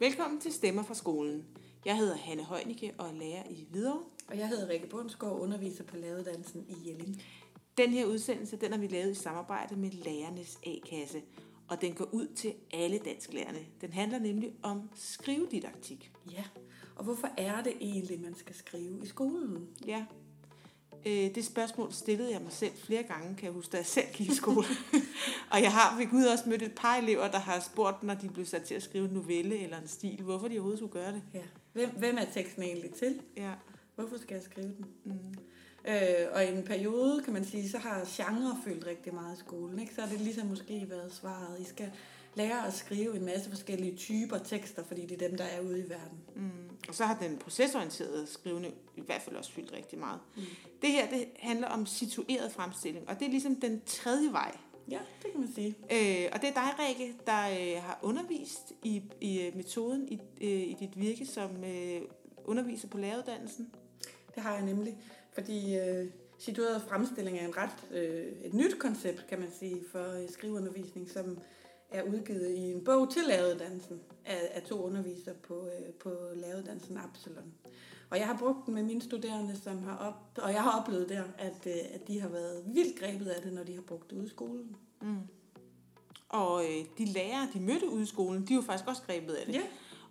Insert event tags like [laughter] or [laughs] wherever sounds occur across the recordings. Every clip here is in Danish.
Velkommen til Stemmer fra skolen. Jeg hedder Hanne Højnicke og er lærer i Hvidovre. Og jeg hedder Rikke Bundsgaard, underviser på lavedansen i Jelling. Den her udsendelse den har vi lavet i samarbejde med Lærernes A-kasse, og den går ud til alle dansklærerne. Den handler nemlig om skrivedidaktik. Ja, og hvorfor er det egentlig, man skal skrive i skolen? Ja, øh, det spørgsmål stillede jeg mig selv flere gange, kan jeg huske, da jeg selv gik i skole. [laughs] og jeg har ved Gud også mødt et par elever, der har spurgt, når de blev sat til at skrive en novelle eller en stil, hvorfor de overhovedet skulle gøre det. Ja. Hvem, hvem er teksten egentlig til? Ja. Hvorfor skal jeg skrive den? Mm. Øh, og i en periode, kan man sige, så har genre fyldt rigtig meget i skolen. Ikke? Så har det ligesom måske været svaret. I skal lære at skrive en masse forskellige typer tekster, fordi det er dem, der er ude i verden. Mm. Og så har den procesorienterede skrivende i hvert fald også fyldt rigtig meget. Mm. Det her det handler om situeret fremstilling, og det er ligesom den tredje vej. Ja, det kan man sige. Øh, og det er dig, Rikke, der øh, har undervist i, i øh, metoden i, øh, i dit virke som øh, underviser på læreruddannelsen. Det har jeg nemlig, fordi øh, situeret fremstilling er en ret øh, et nyt koncept, kan man sige, for øh, skriveundervisning, som er udgivet i en bog til læreruddannelsen af, af to undervisere på, øh, på læreruddannelsen Absalon. Og jeg har brugt den med mine studerende, som har op, og jeg har oplevet der, at, øh, at de har været vildt grebet af det, når de har brugt det ude i skolen. Mm. Og øh, de lærere, de mødte ude i skolen, de var faktisk også grebet af det. Ja.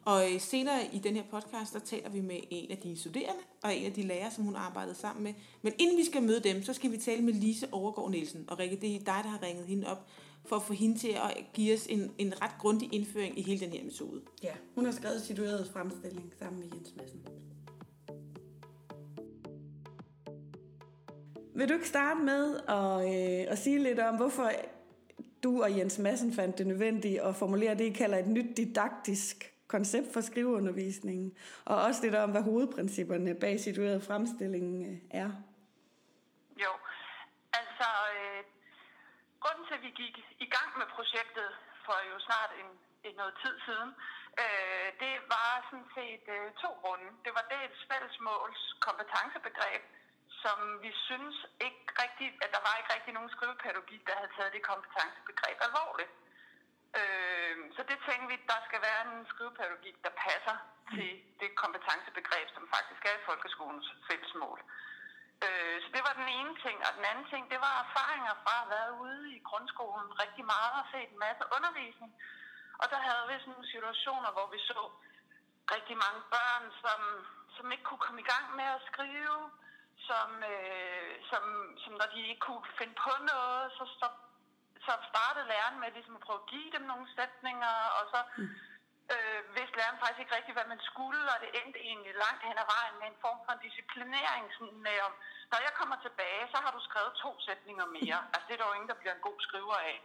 Og øh, senere i den her podcast, der taler vi med en af de studerende, og en af de lærere, som hun arbejdede sammen med. Men inden vi skal møde dem, så skal vi tale med Lise Overgaard Nielsen. Og Rikke, det er dig, der har ringet hende op, for at få hende til at give os en, en ret grundig indføring i hele den her metode. Ja, hun har skrevet situeret fremstilling sammen med Jens Madsen. Vil du ikke starte med at, øh, at sige lidt om, hvorfor du og Jens Madsen fandt det nødvendigt at formulere det, I kalder et nyt didaktisk koncept for skriveundervisningen, og også lidt om, hvad hovedprincipperne bag situeret fremstilling øh, er. Jo, altså øh, grunden til, at vi gik i gang med projektet for jo snart en, en noget tid siden, øh, det var sådan set øh, to grunde. Det var dels fællesmåls kompetencebegreb, som vi synes ikke rigtigt, at der var ikke rigtig nogen skrivepædagogik, der havde taget det kompetencebegreb alvorligt. Øh, så det tænker vi, der skal være en skrivepædagogik, der passer til det kompetencebegreb, som faktisk er i folkeskolens fællesmål. Øh, så det var den ene ting. Og den anden ting, det var erfaringer fra at have været ude i grundskolen rigtig meget og set en masse undervisning. Og der havde vi sådan nogle situationer, hvor vi så rigtig mange børn, som, som ikke kunne komme i gang med at skrive, som, øh, som, som når de ikke kunne finde på noget, så, så, så startede læreren med ligesom at prøve at give dem nogle sætninger, og så mm øh, vidste læreren faktisk ikke rigtigt, hvad man skulle, og det endte egentlig langt hen ad vejen med en form for en disciplinering, sådan med om, når jeg kommer tilbage, så har du skrevet to sætninger mere. [laughs] Altså det er der jo ingen, der bliver en god skriver af.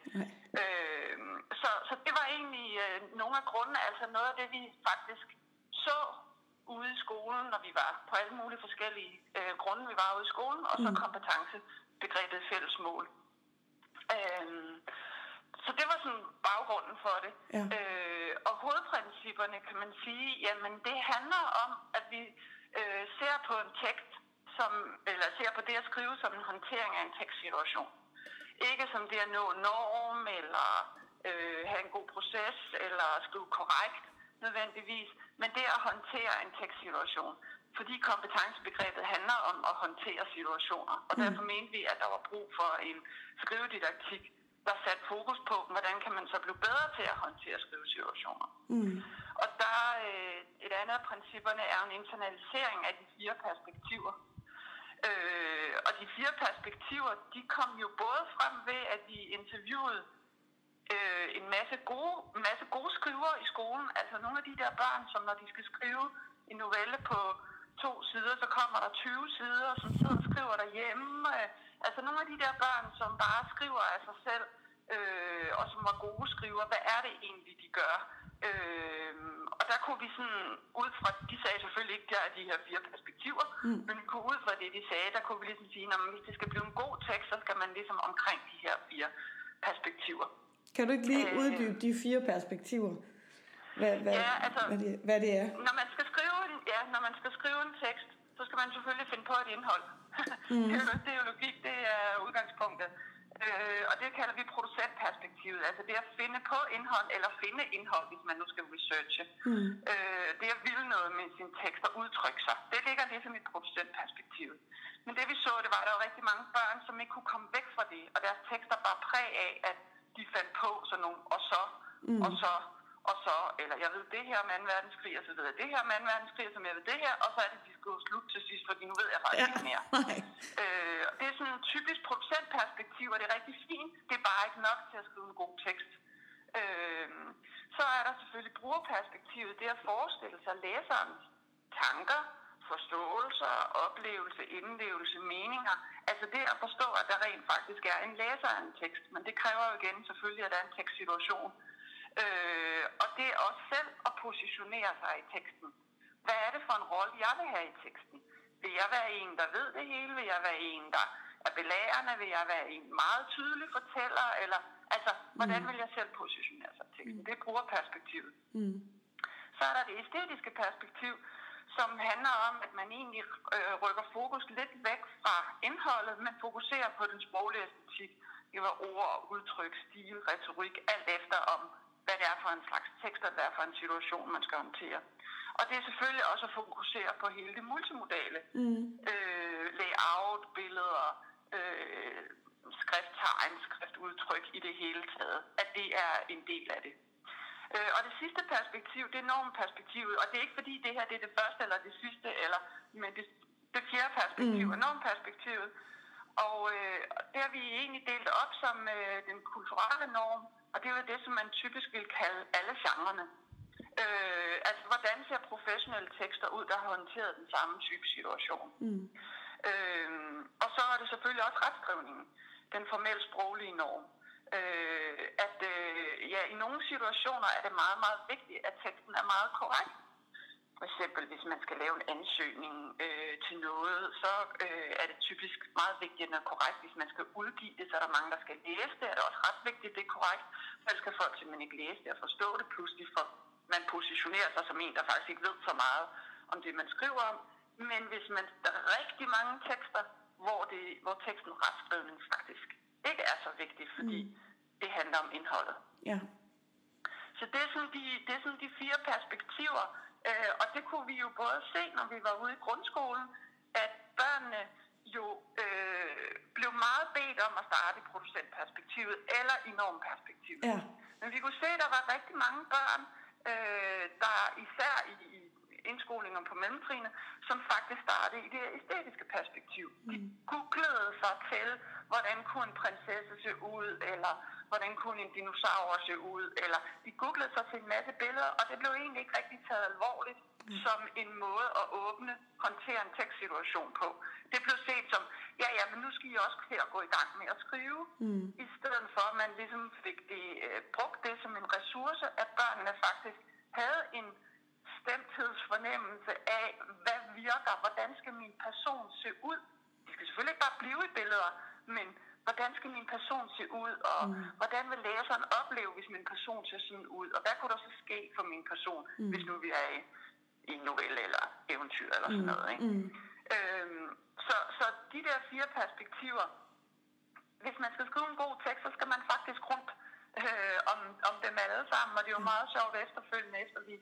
Øh, så, så det var egentlig øh, nogle af grundene, altså noget af det, vi faktisk så ude i skolen, når vi var på alle mulige forskellige øh, grunde, vi var ude i skolen, og så mm. kompetencebegrebet fællesmål. Øh, så det var sådan baggrunden for det. Ja. Øh, og hovedprincipperne kan man sige, jamen det handler om, at vi øh, ser på en tekst, som, eller ser på det at skrive som en håndtering af en tekstsituation. Ikke som det at nå norm, eller øh, have en god proces, eller skrive korrekt nødvendigvis, men det at håndtere en tekstsituation. Fordi kompetencebegrebet handler om at håndtere situationer. Og mm. derfor mente vi, at der var brug for en skrivedidaktik, der satte fokus på, hvordan kan man så blive bedre til at håndtere skrivesituationer. Mm. Og der øh, et andet af principperne er en internalisering af de fire perspektiver. Øh, og de fire perspektiver, de kom jo både frem ved, at vi interviewede øh, en masse gode, en masse gode skrivere i skolen. Altså nogle af de der børn, som når de skal skrive en novelle på to sider, så kommer der 20 sider, som sidder og skriver derhjemme. Øh, altså nogle af de der børn, som bare skriver af sig selv, øh, og som var gode skriver. Hvad er det egentlig, de gør? Øh, og der kunne vi sådan, ud fra, de sagde selvfølgelig ikke, der er de her fire perspektiver, mm. men vi kunne ud fra det, de sagde, der kunne vi ligesom sige, at hvis det skal blive en god tekst, så skal man ligesom omkring de her fire perspektiver. Kan du ikke lige øh, uddybe de fire perspektiver? Hvad, hvad, ja, altså, hvad, det, hvad det er? Når man skal skrive en, ja, når man skal skrive en tekst, så skal man selvfølgelig finde på et indhold. [laughs] Mm. det, er jo, logik, det er udgangspunktet. Øh, og det kalder vi producentperspektivet, altså det at finde på indhold, eller finde indhold, hvis man nu skal researche. Mm. Øh, det at ville noget med sin tekst og udtrykke sig. Det ligger ligesom i producentperspektivet. Men det vi så, det var, at der var rigtig mange børn, som ikke kunne komme væk fra det, og deres tekster var præg af, at de fandt på sådan nogle, og så, mm. og så, og så, eller jeg ved det her om 2. verdenskrig, og så ved jeg det her om 2. verdenskrig, som jeg ved det her, og så er det, de skulle slutte til sidst, fordi nu ved jeg faktisk ja. ikke mere. [laughs] Øh, det er sådan en typisk producentperspektiv, og det er rigtig fint. Det er bare ikke nok til at skrive en god tekst. Øh, så er der selvfølgelig brugerperspektivet, det at forestille sig læserens tanker, forståelser, oplevelse, indlevelse, meninger. Altså det at forstå, at der rent faktisk er en læser af en tekst, men det kræver jo igen selvfølgelig, at der er en tekstsituation. Øh, og det er også selv at positionere sig i teksten. Hvad er det for en rolle, jeg vil have i teksten? Vil jeg være en, der ved det hele? Vil jeg være en, der er belærende? Vil jeg være en meget tydelig fortæller? Eller, altså, hvordan mm. vil jeg selv positionere sig i teksten? Det er brugerperspektivet. Mm. Så er der det æstetiske perspektiv, som handler om, at man egentlig øh, rykker fokus lidt væk fra indholdet, men fokuserer på den sproglige æstetik. Det var ord, udtryk, stil, retorik, alt efter om, hvad det er for en slags tekst, og hvad det er for en situation, man skal håndtere. Og det er selvfølgelig også at fokusere på hele det multimodale. Mm. Øh, layout, billeder, øh, skrifttegn, skriftudtryk i det hele taget. At det er en del af det. Øh, og det sidste perspektiv, det er normperspektivet, og det er ikke fordi det her det er det første eller det sidste, eller, men det, det fjerde perspektiv mm. er normperspektivet. Og øh, det har vi egentlig delt op som øh, den kulturelle norm, og det er jo det, som man typisk vil kalde alle genrerne. Øh, altså, hvordan ser professionelle tekster ud, der har håndteret den samme type situation? Mm. Øh, og så er det selvfølgelig også retskrivningen, den formelle sproglige norm øh, at øh, ja, i nogle situationer er det meget, meget vigtigt, at teksten er meget korrekt. For eksempel, hvis man skal lave en ansøgning øh, til noget, så øh, er det typisk meget vigtigt, at den er korrekt. Hvis man skal udgive det, så er der mange, der skal læse det. Er det også ret vigtigt, at det er korrekt. For ellers skal folk simpelthen ikke læse det og forstå det. Pludselig for man positionerer sig som en, der faktisk ikke ved så meget om det, man skriver om. Men hvis man der er rigtig mange tekster, hvor, det, hvor teksten retskrivning faktisk ikke er så vigtigt, fordi mm. det handler om indholdet. Ja. Så det er sådan de, det er sådan de fire perspektiver, øh, og det kunne vi jo både se, når vi var ude i grundskolen, at børnene jo øh, blev meget bedt om at starte i producentperspektivet eller i normperspektivet. Ja. Men vi kunne se, at der var rigtig mange børn, øh, der især i, i indskolinger på mellemtrinene, som faktisk startede i det æstetiske perspektiv. De mm. googlede sig til, hvordan kunne en prinsesse se ud, eller hvordan kunne en dinosaur se ud, eller de googlede sig til en masse billeder, og det blev egentlig ikke rigtig taget alvorligt mm. som en måde at åbne, håndtere en tekstsituation på. Det blev set som, ja ja, men nu skal I også at gå i gang med at skrive, mm. i stedet for at man ligesom fik det, øh, brugt det som en ressource, at børnene faktisk havde en stemthedsfornemmelse af, hvad virker, hvordan skal min person se ud. De skal selvfølgelig ikke bare blive i billeder, men hvordan skal min person se ud, og mm. hvordan vil læseren opleve, hvis min person ser sådan ud, og hvad kunne der så ske for min person, mm. hvis nu vi er i, i en novelle eller eventyr eller sådan mm. noget. Ikke? Mm. Øhm, så, så de der fire perspektiver, hvis man skal skrive en god tekst, så skal man faktisk rundt øh, om, om dem alle sammen, og det er jo mm. meget sjovt efterfølgende, efter vi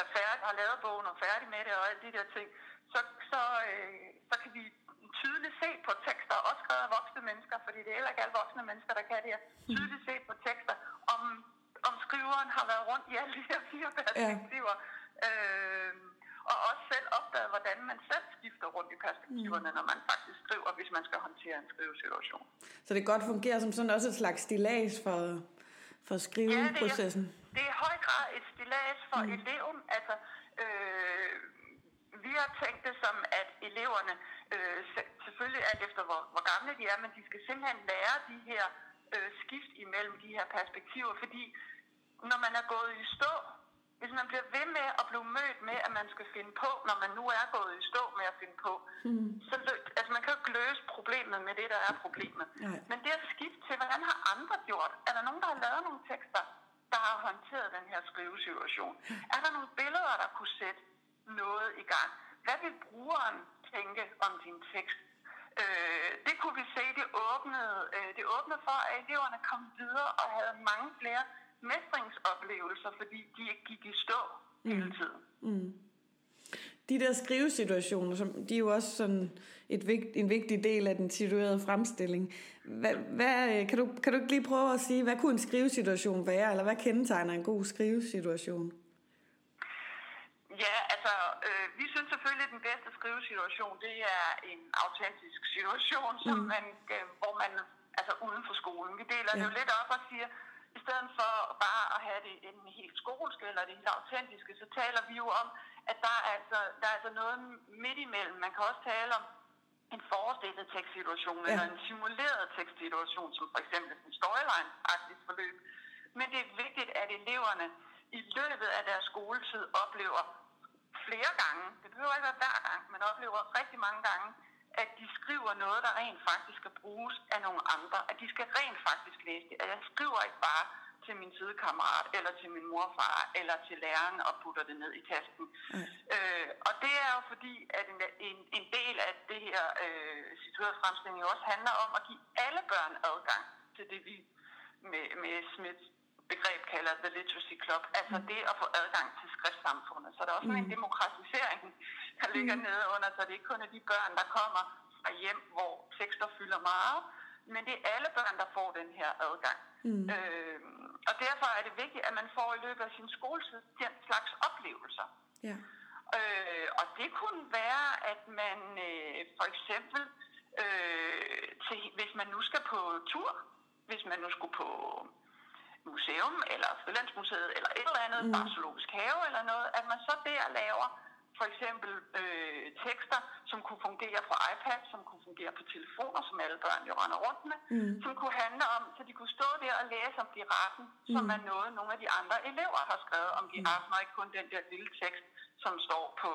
er færdig, har lavet bogen og færdig med det og alle de der ting, så, så, øh, så kan vi tydeligt se på tekster, også skrevet af voksne mennesker, fordi det er heller ikke alle voksne mennesker, der kan det her, mm. tydeligt se på tekster, om, om skriveren har været rundt i alle de her fire perspektiver. Ja. Øh, og også selv opdage, hvordan man selv skifter rundt i perspektiverne, mm. når man faktisk skriver, hvis man skal håndtere en skrivesituation. Så det godt fungerer som sådan også et slags stilas for, for skriveprocessen? Ja, det er, det er i høj grad et stilas for mm. eleven. Altså, øh, vi har tænkt det som, at eleverne øh, selvfølgelig alt efter hvor, hvor gamle de er, men de skal simpelthen lære de her øh, skift imellem de her perspektiver, fordi når man er gået i stå, hvis man bliver ved med at blive mødt med, at man skal finde på, når man nu er gået i stå med at finde på, mm. så altså man kan jo ikke løse problemet med det, der er problemet. Nej. Men det at skifte til, hvordan har andre gjort? Er der nogen, der har lavet nogle tekster, der har håndteret den her skrivesituation? Er der nogle billeder, der kunne sætte noget i gang? Hvad vil brugeren tænke om din tekst? Øh, det kunne vi se, det åbnede, øh, det åbnede for, at eleverne kom videre og havde mange flere mestringsoplevelser, fordi de ikke gik i stå hele tiden. Mm. De der skrivesituationer, som, de er jo også sådan et vigt, en vigtig del af den situerede fremstilling. Hvad, hvad, kan, du, kan du ikke lige prøve at sige, hvad kunne en skrivesituation være, eller hvad kendetegner en god skrivesituation? Ja, altså, øh, vi synes selvfølgelig, at den bedste skrivesituation, det er en autentisk situation, som mm. man, øh, hvor man, altså uden for skolen. Vi deler ja. det jo lidt op og siger, i stedet for bare at have det en helt skolske eller det helt autentiske, så taler vi jo om, at der er altså, der er altså noget midt imellem. Man kan også tale om en forestillet tekstsituation ja. eller en simuleret tekstsituation, som for eksempel en storyline-agtigt forløb. Men det er vigtigt, at eleverne i løbet af deres skoletid oplever flere gange, det behøver ikke være hver gang, men oplever rigtig mange gange, at de skriver noget, der rent faktisk skal bruges af nogle andre. At de skal rent faktisk læse det. At jeg skriver ikke bare til min sidekammerat, eller til min morfar, eller til læreren og putter det ned i tasken. Mm. Øh, og det er jo fordi, at en, en, en del af det her øh, situerede fremstilling også handler om at give alle børn adgang til det, vi med, med Smiths begreb kalder The Literacy Club, altså mm. det at få adgang til skriftsamfundet. Så der er også mm. en demokratisering, der ligger mm. nede under, så det er ikke kun er de børn, der kommer fra hjem, hvor tekster fylder meget, men det er alle børn, der får den her adgang. Mm. Øh, og derfor er det vigtigt, at man får i løbet af sin skoletid den slags oplevelser. Ja. Øh, og det kunne være, at man øh, for eksempel, øh, til, hvis man nu skal på tur, hvis man nu skulle på museum, eller Frilandsmuseet, eller et eller andet, mm. bare zoologisk have eller noget, at man så der laver for eksempel øh, tekster, som kunne fungere på iPad, som kunne fungere på telefoner, som alle børn jo render rundt med, mm. som kunne handle om, så de kunne stå der og læse om giraffen, mm. som er noget, nogle af de andre elever har skrevet om giraffen, mm. og ikke kun den der lille tekst, som står på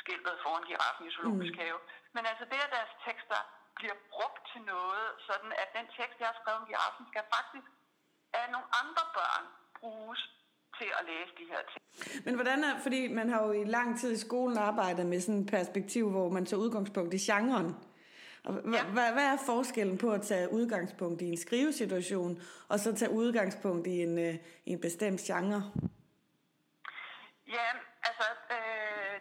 skiltet foran giraffen i zoologisk mm. have. Men altså det, at deres tekster bliver brugt til noget, sådan at den tekst, jeg har skrevet om giraffen, skal faktisk af nogle andre børn bruges til at læse de her ting. Men hvordan er, fordi man har jo i lang tid i skolen arbejdet med sådan et perspektiv, hvor man tager udgangspunkt i genren. Ja. hvad, er forskellen på at tage udgangspunkt i en skrivesituation, og så tage udgangspunkt i en, øh, en bestemt genre? Ja, altså, øh,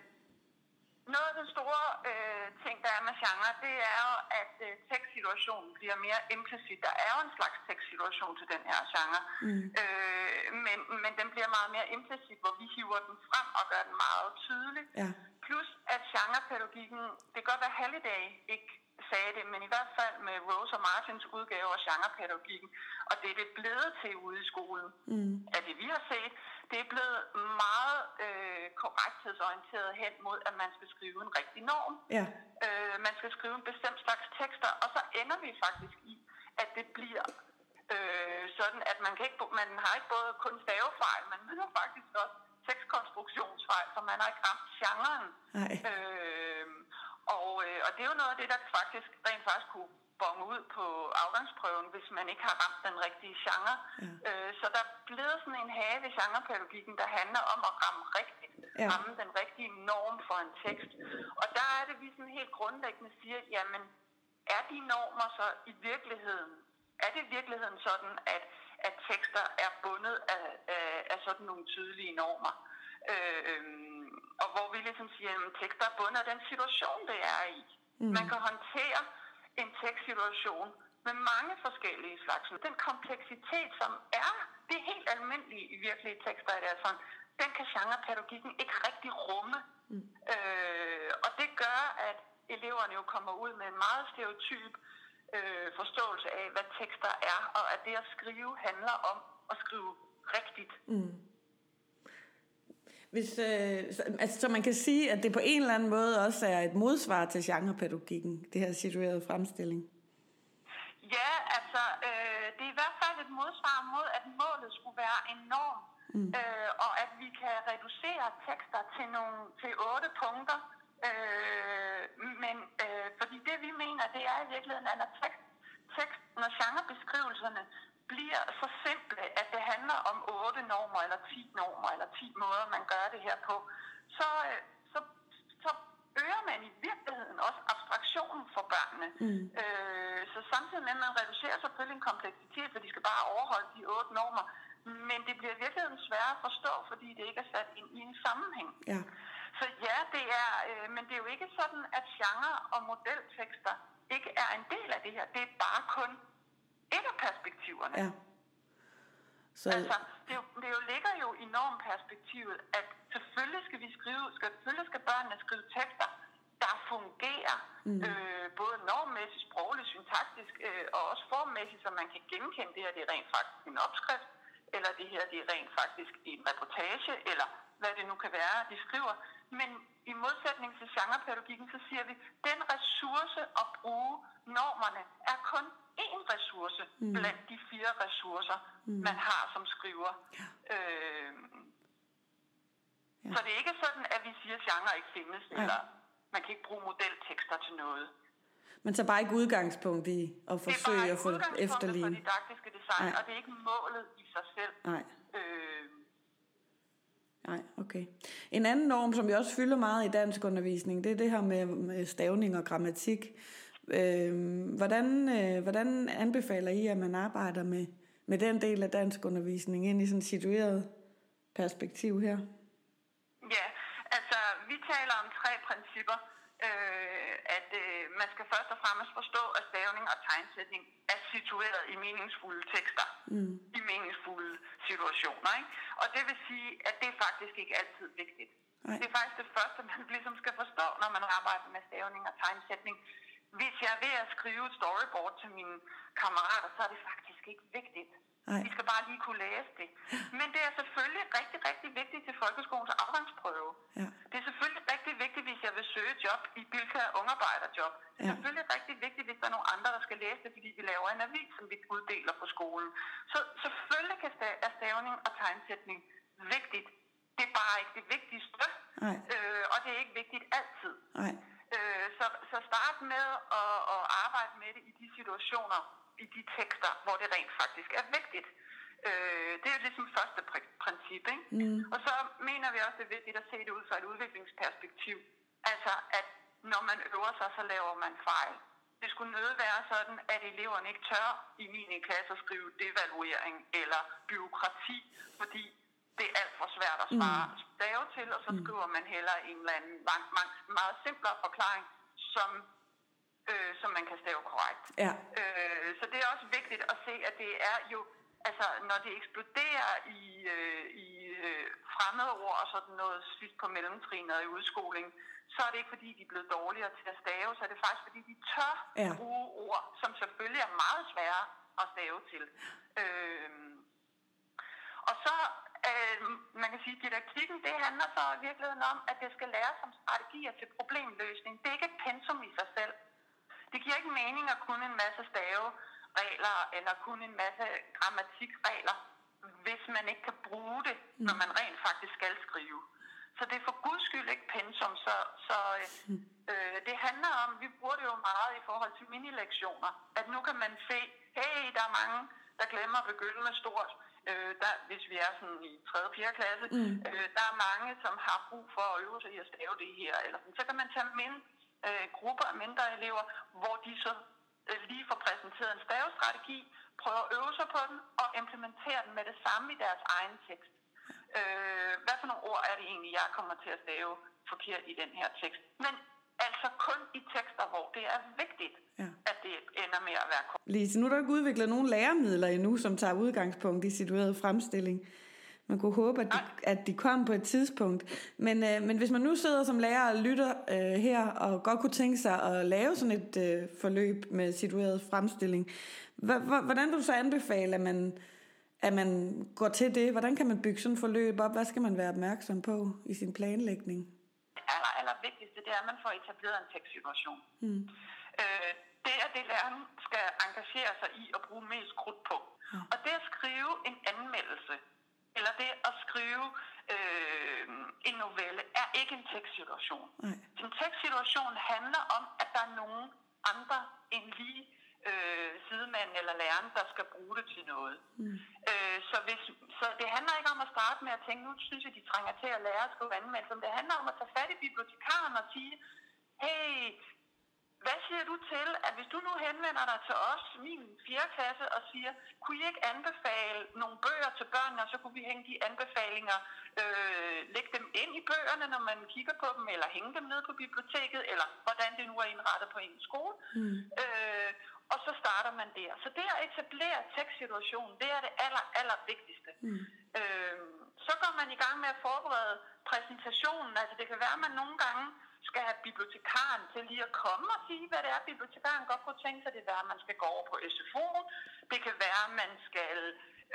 noget af den store øh, ting, der er med genre, det er jo, at øh, tekstsituationen bliver mere implicit. Der er jo en slags tekstsituation til den her genre, mm. øh, men, men den bliver meget mere implicit, hvor vi hiver den frem og gør den meget tydelig. Ja. Plus at genrepædagogikken, det kan godt være Halliday ikke sagde det, men i hvert fald med Rose og Martins udgave af genrepædagogikken, og det er det blevet til ude i skolen, mm. af det vi har set, det er blevet meget øh, korrekthedsorienteret hen mod, at man skal skrive en rigtig norm. Ja. Øh, man skal skrive en bestemt slags tekster, og så ender vi faktisk i, at det bliver øh, sådan, at man, kan ikke, man har ikke både kun stavefejl, man har faktisk også tekstkonstruktionsfejl, så man har ikke ramt genren. Øh, og, øh, og det er jo noget af det, der faktisk rent faktisk kunne bonge ud på afgangsprøven, hvis man ikke har ramt den rigtige genre. Ja. Øh, så der er blevet sådan en have i genrepædagogikken, der handler om at ramme rigtigt, ja. ramme den rigtige norm for en tekst. Og der er det, vi sådan helt grundlæggende siger, jamen, er de normer så i virkeligheden, er det i virkeligheden sådan, at, at tekster er bundet af, af, af sådan nogle tydelige normer? Øh, øhm, og hvor vi ligesom siger, at tekster er bundet af den situation, det er i. Mm. Man kan håndtere en tekstsituation med mange forskellige slags. Den kompleksitet, som er det er helt almindelige i virkelige tekster, er det sådan, den kan genrepædagogikken ikke rigtig rumme. Mm. Øh, og det gør, at eleverne jo kommer ud med en meget stereotyp øh, forståelse af, hvad tekster er, og at det at skrive handler om at skrive rigtigt. Mm. Hvis, øh, altså, så man kan sige, at det på en eller anden måde også er et modsvar til genrepædagogikken, det her situerede fremstilling. Ja, altså, øh, det er i hvert fald et modsvar mod, at målet skulle være enorm, mm. øh, og at vi kan reducere tekster til, nogle, til otte punkter. Øh, men øh, fordi det vi mener, det er i virkeligheden, at når, tekst, tekst, når genrebeskrivelserne bliver så simple, at det handler om otte normer, eller 10 normer, eller 10 måder, man gør det her på, så, øh, så, så øger man i virkeligheden også abstraktionen for børnene. Mm. Øh, så samtidig med, at man reducerer selvfølgelig en kompleksitet, for de skal bare overholde de otte normer, men det bliver i virkeligheden sværere at forstå, fordi det ikke er sat ind i en sammenhæng. Ja. Så ja, det er, øh, men det er jo ikke sådan, at genre- og modeltekster ikke er en del af det her. Det er bare kun et af perspektiverne. Ja. Så... Altså, det, jo, det jo ligger jo i normperspektivet, at selvfølgelig skal vi skrive, skal, selvfølgelig skal børnene skrive tekster, der fungerer, mm. øh, både normmæssigt, sprogligt, syntaktisk øh, og også formmæssigt, så man kan genkende det her, det er rent faktisk en opskrift, eller det her, det er rent faktisk en reportage, eller hvad det nu kan være, de skriver. Men i modsætning til genrepædagogikken, så siger vi, den ressource at bruge normerne er kun én ressource mm. blandt de fire ressourcer, mm. man har som skriver. Ja. Øh, ja. Så det er ikke sådan, at vi siger, at genre ikke findes, ja. eller man kan ikke bruge modeltekster til noget. Men så bare ikke udgangspunkt i at forsøge at få efterlignet. Det er didaktiske design, Nej. og det er ikke målet i sig selv. Nej. Øh, Nej, okay. En anden norm, som jeg også fylder meget i dansk undervisning, det er det her med, med stavning og grammatik. Øh, hvordan, øh, hvordan anbefaler I, at man arbejder med, med den del af dansk undervisning ind i sådan et situeret perspektiv her? Ja, altså vi taler om tre principper øh, at øh, man skal først og fremmest forstå, at stavning og tegnsætning er situeret i meningsfulde tekster, mm. i meningsfulde situationer. Ikke? Og det vil sige, at det er faktisk ikke altid vigtigt. Nej. Det er faktisk det første, man ligesom skal forstå, når man arbejder med stavning og tegnsætning. Hvis jeg er ved at skrive et storyboard til mine kammerater, så er det faktisk ikke vigtigt. Nej. De skal bare lige kunne læse det. Men det er selvfølgelig rigtig, rigtig vigtigt til folkeskolens afgangsprøve. Ja. Det er selvfølgelig rigtig vigtigt, hvis jeg vil søge job i Bilka Ungarbejderjob. Det er ja. selvfølgelig rigtig vigtigt, hvis der er nogle andre, der skal læse det, fordi vi laver en avis, som vi uddeler på skolen. Så selvfølgelig kan sta- er stavning og tegnsætning vigtigt. Det er bare ikke det vigtigste. Nej. Øh, og det er ikke vigtigt altid. Nej. Øh, så, så start med at, at arbejde med det i de situationer, i de tekster, hvor det rent faktisk er vigtigt. Øh, det er jo ligesom første princip. Ikke? Mm. Og så mener vi også, det er vigtigt at se det ud fra et udviklingsperspektiv. Altså, at når man øver sig, så laver man fejl. Det skulle nødt være sådan, at eleverne ikke tør i 9. klasse at skrive devaluering eller byråkrati, fordi det er alt for svært at spare mm. stave til, og så mm. skriver man heller en eller anden meget, meget simplere forklaring, som øh, som man kan stave korrekt. Ja. Øh, så det er også vigtigt at se, at det er jo, altså når det eksploderer i, øh, i øh, fremmede ord og sådan noget sidst på mellemtrinet i udskoling, så er det ikke fordi, de er blevet dårligere til at stave, så er det faktisk fordi, de tør ja. bruge ord, som selvfølgelig er meget svære at stave til. Øh, og så øh, man kan sige, at didaktikken, det handler så i virkeligheden om, at det skal læres som strategier til problemløsning. Det er ikke et pensum i sig selv. Det giver ikke mening at kunne en masse staveregler eller kun en masse grammatikregler, hvis man ikke kan bruge det, når mm. man rent faktisk skal skrive. Så det er for guds skyld ikke pensum, så, så [laughs] øh, det handler om, vi bruger det jo meget i forhold til minilektioner, at nu kan man se, hey, der er mange, der glemmer at begynde med stort, øh, der, hvis vi er sådan i 3. og 4. klasse, mm. øh, der er mange, som har brug for at øve sig i at stave det her, eller sådan. så kan man tage ind øh, grupper af mindre elever, hvor de så øh, lige får præsenteret en stavestrategi, prøver at øve sig på den og implementere den med det samme i deres egen tekst. Øh, hvad for nogle ord er det egentlig, jeg kommer til at stave forkert i den her tekst? Men altså kun i tekster, hvor det er vigtigt, ja. Det ender med at være korrekt. Lise, nu er der ikke udviklet nogle læremidler endnu, som tager udgangspunkt i situeret fremstilling. Man kunne håbe, at de, at de kom på et tidspunkt. Men, øh, men hvis man nu sidder som lærer og lytter øh, her, og godt kunne tænke sig at lave sådan et øh, forløb med situeret fremstilling, hvordan vil du så anbefale, at man, at man går til det? Hvordan kan man bygge sådan et forløb op? Hvad skal man være opmærksom på i sin planlægning? Det aller, aller vigtigste, det er, at man får etableret en tekstsituation. Hmm. Øh, det er det, læreren skal engagere sig i og bruge mest krudt på. Ja. Og det at skrive en anmeldelse, eller det at skrive øh, en novelle, er ikke en tekstsituation. Nej. En tekstsituation handler om, at der er nogen andre end lige øh, sidemanden eller læreren, der skal bruge det til noget. Mm. Øh, så, hvis, så det handler ikke om at starte med at tænke, nu synes jeg, de trænger til at lære at skrive anmeldelser, men det handler om at tage fat i bibliotekaren og sige, hey, hvad siger du til, henvender dig til os, min 4. klasse, og siger, kunne I ikke anbefale nogle bøger til børnene, og så kunne vi hænge de anbefalinger, øh, lægge dem ind i bøgerne, når man kigger på dem, eller hænge dem ned på biblioteket, eller hvordan det nu er indrettet på en skole. Mm. Øh, og så starter man der. Så det at etablere tekstsituationen, det er det aller, aller vigtigste. Mm. Øh, så går man i gang med at forberede præsentationen. Altså det kan være, at man nogle gange skal have bibliotekaren til lige at komme og sige, hvad det er, bibliotekaren godt kunne tænke sig. Det være, at man skal gå over på SFO. Det kan være, at man skal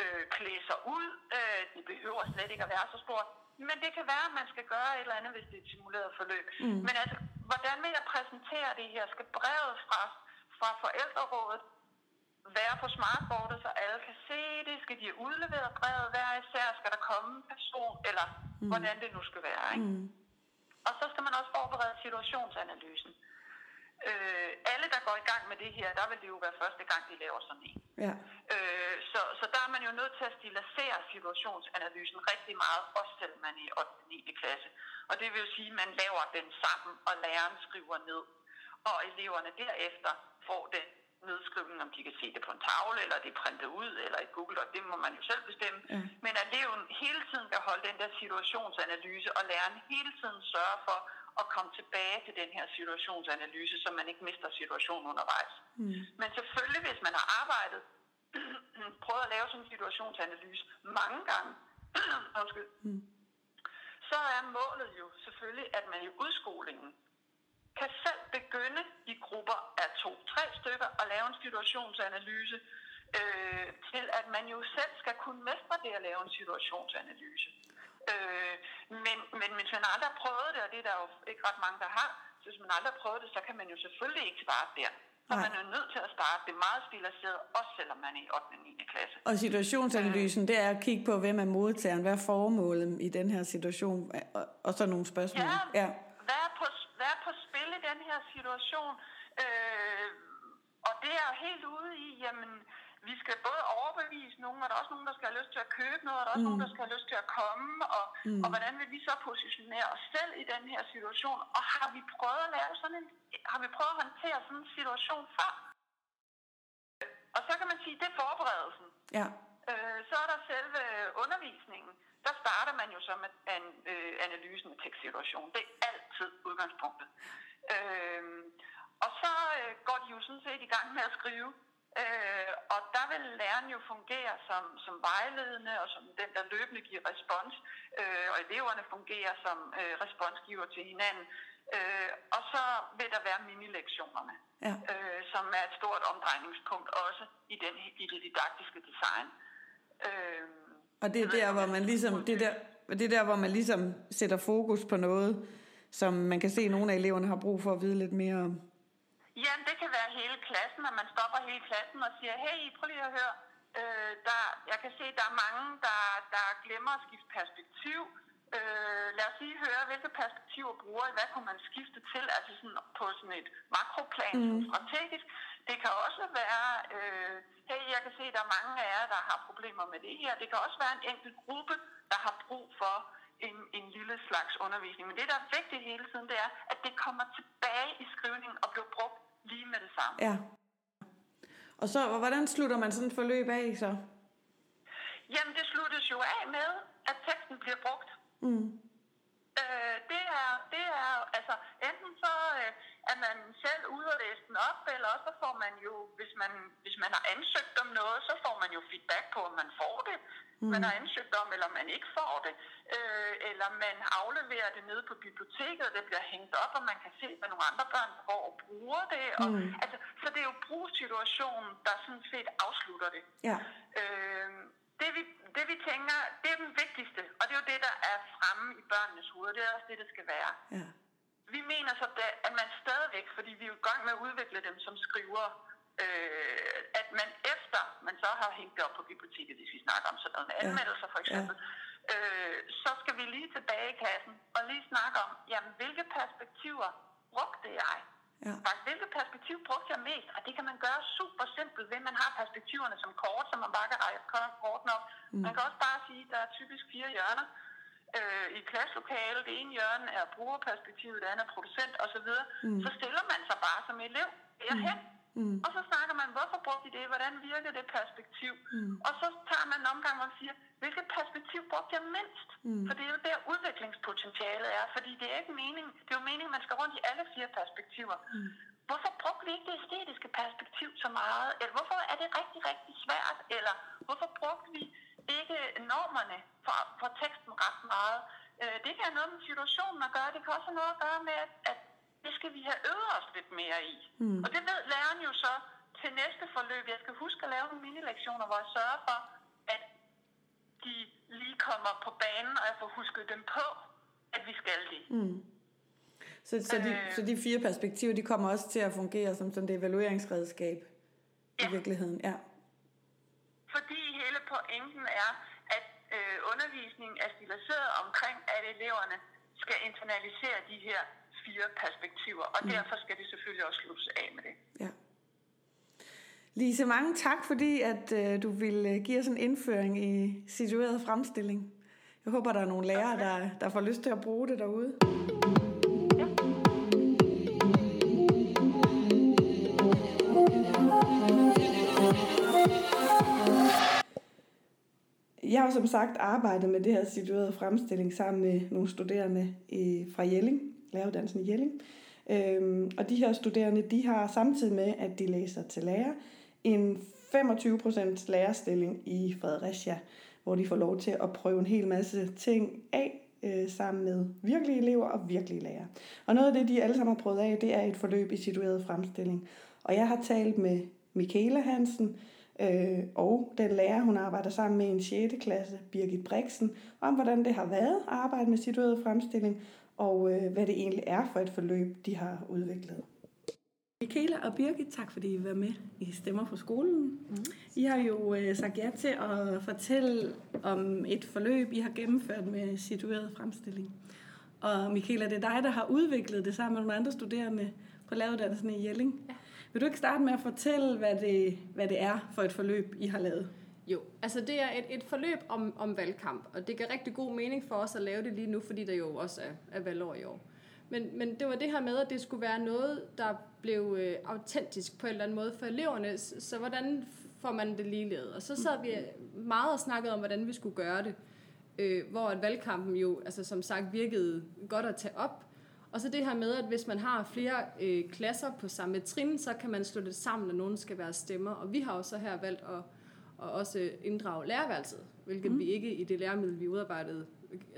øh, klæde sig ud. Øh, det behøver slet ikke at være så stort. Men det kan være, at man skal gøre et eller andet, hvis det er et simuleret forløb. Mm. Men altså, hvordan vil jeg præsentere det her? Skal brevet fra, fra forældrerådet være på smartboardet, så alle kan se det? Skal de have udleveret brevet hver især? Skal der komme en person? Eller mm. hvordan det nu skal være, ikke? Mm. Og så skal man også forberede situationsanalysen. Øh, alle, der går i gang med det her, der vil det jo være første gang, de laver sådan en. Ja. Øh, så, så der er man jo nødt til at stilisere situationsanalysen rigtig meget, også selv man er i 8. og 9. klasse. Og det vil jo sige, at man laver den sammen, og læreren skriver ned. Og eleverne derefter får den nedskrivning, om de kan se det på en tavle, eller det er printet ud, eller i Google, og det må man jo selv bestemme. Mm. Men at eleven hele tiden kan holde den der situationsanalyse, og læreren hele tiden sørge for at komme tilbage til den her situationsanalyse, så man ikke mister situationen undervejs. Mm. Men selvfølgelig, hvis man har arbejdet, [clears throat] prøvet at lave sådan en situationsanalyse mange gange, [clears throat] mm. så er målet jo selvfølgelig, at man i udskolingen kan selv begynde i grupper af to-tre stykker og lave en situationsanalyse, øh, til at man jo selv skal kunne mestre det at lave en situationsanalyse. Øh, men, men hvis man aldrig har prøvet det, og det er der jo ikke ret mange, der har, så hvis man aldrig har prøvet det, så kan man jo selvfølgelig ikke starte der. Så Nej. man er nødt til at starte det meget stiliseret, også selvom man er i 8. og 9. klasse. Og situationsanalysen, det er at kigge på, hvem er modtageren, hvad er formålet i den her situation, og, og så nogle spørgsmål. Ja, ja. Hvad, er på, hvad er på spil i den her situation? Øh, og det er jo helt ude i, jamen, vi skal både overbevise nogen, og der er også nogen, der skal have lyst til at købe noget, og der er også mm. nogen, der skal have lyst til at komme, og, mm. og hvordan vil vi så positionere os selv i den her situation, og har vi prøvet at lave sådan en, har vi prøvet at håndtere sådan en situation før? Og så kan man sige, det er forberedelsen. Ja. Øh, så er der selve undervisningen. Der starter man jo så med an, øh, analysen af tekstsituationen. Det er altid udgangspunktet. Øh, og så øh, går de jo sådan set i gang med at skrive Øh, og der vil læreren jo fungere som, som vejledende og som den, der løbende giver respons, øh, og eleverne fungerer som øh, responsgiver til hinanden. Øh, og så vil der være mini-lektionerne, ja. øh, som er et stort omdrejningspunkt også i, den, i det didaktiske design. Øh, og det er der, hvor man ligesom, det er der, det er der, hvor man ligesom sætter fokus på noget, som man kan se, at nogle af eleverne har brug for at vide lidt mere om. Ja, det kan være hele klassen, at man stopper hele klassen og siger, hey, prøv lige at høre, øh, der, jeg kan se, at der er mange, der, der glemmer at skifte perspektiv. Øh, lad os lige høre, hvilke perspektiver bruger I, hvad kunne man skifte til, altså sådan på sådan et makroplan, mm. strategisk. Det kan også være, øh, hey, jeg kan se, der er mange af jer, der har problemer med det her. Det kan også være en enkelt gruppe, der har brug for en, en lille slags undervisning. Men det, der er vigtigt hele tiden, det er, at det kommer tilbage i skrivningen og bliver brugt lige med det samme. Ja. Og så, hvordan slutter man sådan et forløb af så? Jamen, det sluttes jo af med, at teksten bliver brugt. Mm. Øh, det er, det er, altså, enten så øh, er man ude og læse den op, eller også så får man jo, hvis man, hvis man har ansøgt om noget, så får man jo feedback på, om man får det mm. man har ansøgt om, eller man ikke får det, øh, eller man afleverer det nede på biblioteket, og det bliver hængt op, og man kan se, at nogle andre børn går og bruger det. Og, mm. altså, så det er jo brugssituationen, der sådan set afslutter det. Ja. Øh, det, vi, det vi tænker, det er den vigtigste, og det er jo det, der er fremme i børnenes hoved, det er også det, det skal være. Ja. Vi mener så, at man stadigvæk, fordi vi er i gang med at udvikle dem som skriver, øh, at man efter man så har hængt det op på biblioteket, hvis vi snakker om sådan noget med anmeldelser for eksempel, ja. øh, så skal vi lige tilbage i kassen og lige snakke om, jamen hvilke perspektiver brugte jeg? Ja. Faktisk, hvilke perspektiv brugte jeg mest? Og det kan man gøre super simpelt, ved man har perspektiverne som kort, så man bare kan række kort nok. Mm. Man kan også bare sige, at der er typisk fire hjørner øh, i klasselokalet. Det ene hjørne er brugerperspektivet, det andet er producent osv. Mm. Så stiller man sig bare som elev derhen. Mm Mm. Og så snakker man, hvorfor brugte de det? Hvordan virker det perspektiv? Mm. Og så tager man en omgang og siger, hvilket perspektiv brugte jeg mindst? Mm. For det er jo der udviklingspotentialet er, fordi det er ikke mening. Det er jo meningen, at man skal rundt i alle fire perspektiver. Mm. Hvorfor brugte vi ikke det æstetiske perspektiv så meget? Eller hvorfor er det rigtig, rigtig svært? Eller hvorfor brugte vi ikke normerne for, for teksten ret meget? Øh, det kan have noget med situationen at gøre. Det kan også have noget at gøre med, at, at det skal vi have øvet os lidt mere i. Mm. Og det ved læreren jo så til næste forløb. Jeg skal huske at lave nogle mini-lektioner, hvor jeg sørger for, at de lige kommer på banen, og jeg får husket dem på, at vi skal det. Mm. Så, så, de, øh, så de fire perspektiver, de kommer også til at fungere som sådan et evalueringsredskab ja. i virkeligheden? Ja. Fordi pointen er, at øh, undervisningen er stiliseret omkring, at eleverne skal internalisere de her fire perspektiver, og mm. derfor skal det selvfølgelig også sluttes af med det. Ja. Lise, mange tak, fordi at øh, du vil øh, give os en indføring i situeret fremstilling. Jeg håber, der er nogle lærere, der, der får lyst til at bruge det derude. Jeg har som sagt arbejdet med det her situerede fremstilling sammen med nogle studerende øh, fra Jelling, læreruddannelsen i Jelling. Øhm, og de her studerende, de har samtidig med, at de læser til lærer, en 25% lærerstilling i Fredericia, hvor de får lov til at prøve en hel masse ting af øh, sammen med virkelige elever og virkelige lærere. Og noget af det, de alle sammen har prøvet af, det er et forløb i situeret fremstilling. Og jeg har talt med Michaela Hansen, øh, og den lærer, hun arbejder sammen med i en 6. klasse, Birgit Brixen, om hvordan det har været at arbejde med situeret fremstilling, og øh, hvad det egentlig er for et forløb, de har udviklet. Michaela og Birgit, tak fordi I var med i Stemmer for skolen. Mm. I har jo øh, sagt ja til at fortælle om et forløb, I har gennemført med situeret fremstilling. Og Michaela, det er dig, der har udviklet det sammen med nogle andre studerende på laveruddannelsen i Jelling. Ja. Vil du ikke starte med at fortælle, hvad det, hvad det er for et forløb, I har lavet? Jo, altså det er et, et forløb om, om valgkamp, og det giver rigtig god mening for os at lave det lige nu, fordi der jo også er, er valgår i år. Men, men det var det her med, at det skulle være noget, der blev øh, autentisk på en eller anden måde for eleverne. Så, så hvordan får man det lige lavet? Og så sad vi meget og snakkede om, hvordan vi skulle gøre det. Øh, hvor at valgkampen jo, altså som sagt, virkede godt at tage op. Og så det her med, at hvis man har flere øh, klasser på samme trin, så kan man slå det sammen, og nogen skal være stemmer. Og vi har jo så her valgt at, at også inddrage lærerværelset, hvilket mm. vi ikke i det læremiddel, vi udarbejdede,